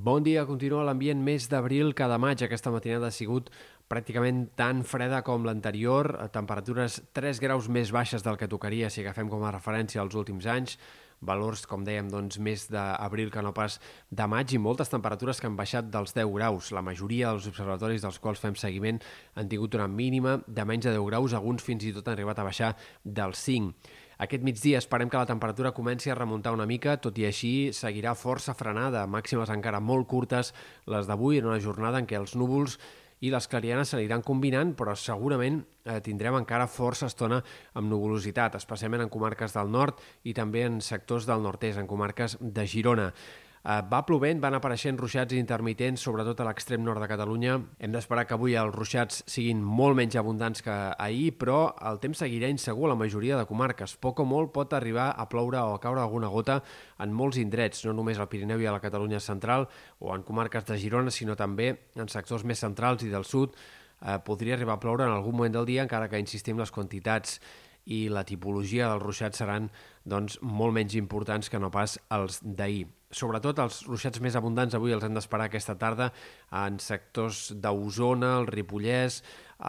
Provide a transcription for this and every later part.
Bon dia, continua l'ambient més d'abril que de maig. Aquesta matinada ha sigut pràcticament tan freda com l'anterior, temperatures 3 graus més baixes del que tocaria si agafem com a referència els últims anys, valors, com dèiem, doncs, més d'abril que no pas de maig i moltes temperatures que han baixat dels 10 graus. La majoria dels observatoris dels quals fem seguiment han tingut una mínima de menys de 10 graus, alguns fins i tot han arribat a baixar dels 5. Aquest migdia esperem que la temperatura comenci a remuntar una mica, tot i així seguirà força frenada, màximes encara molt curtes les d'avui, en una jornada en què els núvols i les clarianes s'aniran combinant, però segurament eh, tindrem encara força estona amb nuvolositat, especialment en comarques del nord i també en sectors del nord-est, en comarques de Girona. Uh, va plovent, van apareixent ruixats intermitents, sobretot a l'extrem nord de Catalunya. Hem d'esperar que avui els ruixats siguin molt menys abundants que ahir, però el temps seguirà insegur a la majoria de comarques. Poc o molt pot arribar a ploure o a caure alguna gota en molts indrets, no només al Pirineu i a la Catalunya central o en comarques de Girona, sinó també en sectors més centrals i del sud. Uh, podria arribar a ploure en algun moment del dia, encara que insistim les quantitats i la tipologia dels ruixats seran doncs, molt menys importants que no pas els d'ahir. Sobretot els ruixats més abundants avui els hem d'esperar aquesta tarda en sectors d'Osona, el Ripollès,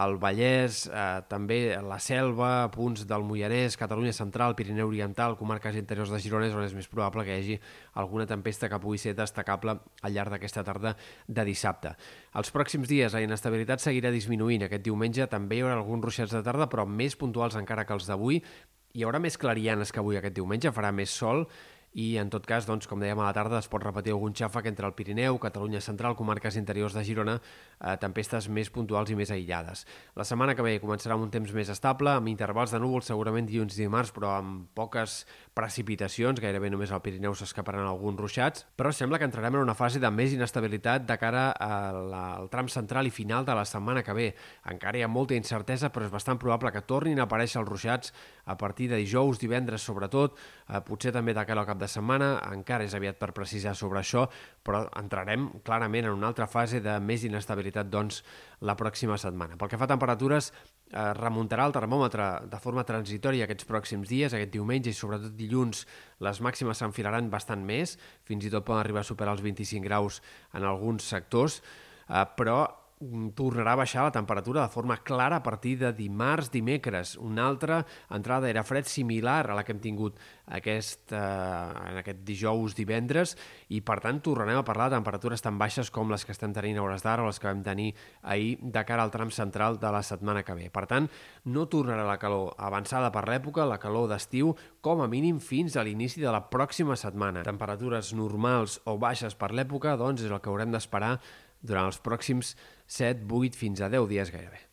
el Vallès, eh, també la Selva, punts del Moianès, Catalunya Central, Pirineu Oriental, comarques interiors de Girona, on és més probable que hi hagi alguna tempesta que pugui ser destacable al llarg d'aquesta tarda de dissabte. Els pròxims dies la inestabilitat seguirà disminuint. Aquest diumenge també hi haurà alguns ruixats de tarda, però més puntuals encara que els d'avui. Hi haurà més clarianes que avui aquest diumenge, farà més sol i en tot cas, doncs, com dèiem a la tarda, es pot repetir algun xàfec entre el Pirineu, Catalunya Central, comarques interiors de Girona, eh, tempestes més puntuals i més aïllades. La setmana que ve començarà amb un temps més estable, amb intervals de núvols segurament dilluns i dimarts, però amb poques precipitacions, gairebé només al Pirineu s'escaparan alguns ruixats, però sembla que entrarem en una fase de més inestabilitat de cara al tram central i final de la setmana que ve. Encara hi ha molta incertesa, però és bastant probable que tornin a aparèixer els ruixats a partir de dijous, divendres sobretot, eh, potser també de cara al cap de setmana, encara és aviat per precisar sobre això, però entrarem clarament en una altra fase de més inestabilitat doncs, la pròxima setmana. Pel que fa a temperatures, eh, remuntarà el termòmetre de forma transitòria aquests pròxims dies, aquest diumenge i sobretot dilluns les màximes s'enfilaran bastant més, fins i tot poden arribar a superar els 25 graus en alguns sectors, eh, però tornarà a baixar la temperatura de forma clara a partir de dimarts, dimecres. Una altra entrada d'aire fred similar a la que hem tingut aquest, eh, en aquest dijous, divendres, i per tant tornarem a parlar de temperatures tan baixes com les que estem tenint a hores d'ara o les que vam tenir ahir de cara al tram central de la setmana que ve. Per tant, no tornarà la calor avançada per l'època, la calor d'estiu, com a mínim fins a l'inici de la pròxima setmana. Temperatures normals o baixes per l'època, doncs, és el que haurem d'esperar durant els pròxims 7, 8 fins a 10 dies gairebé.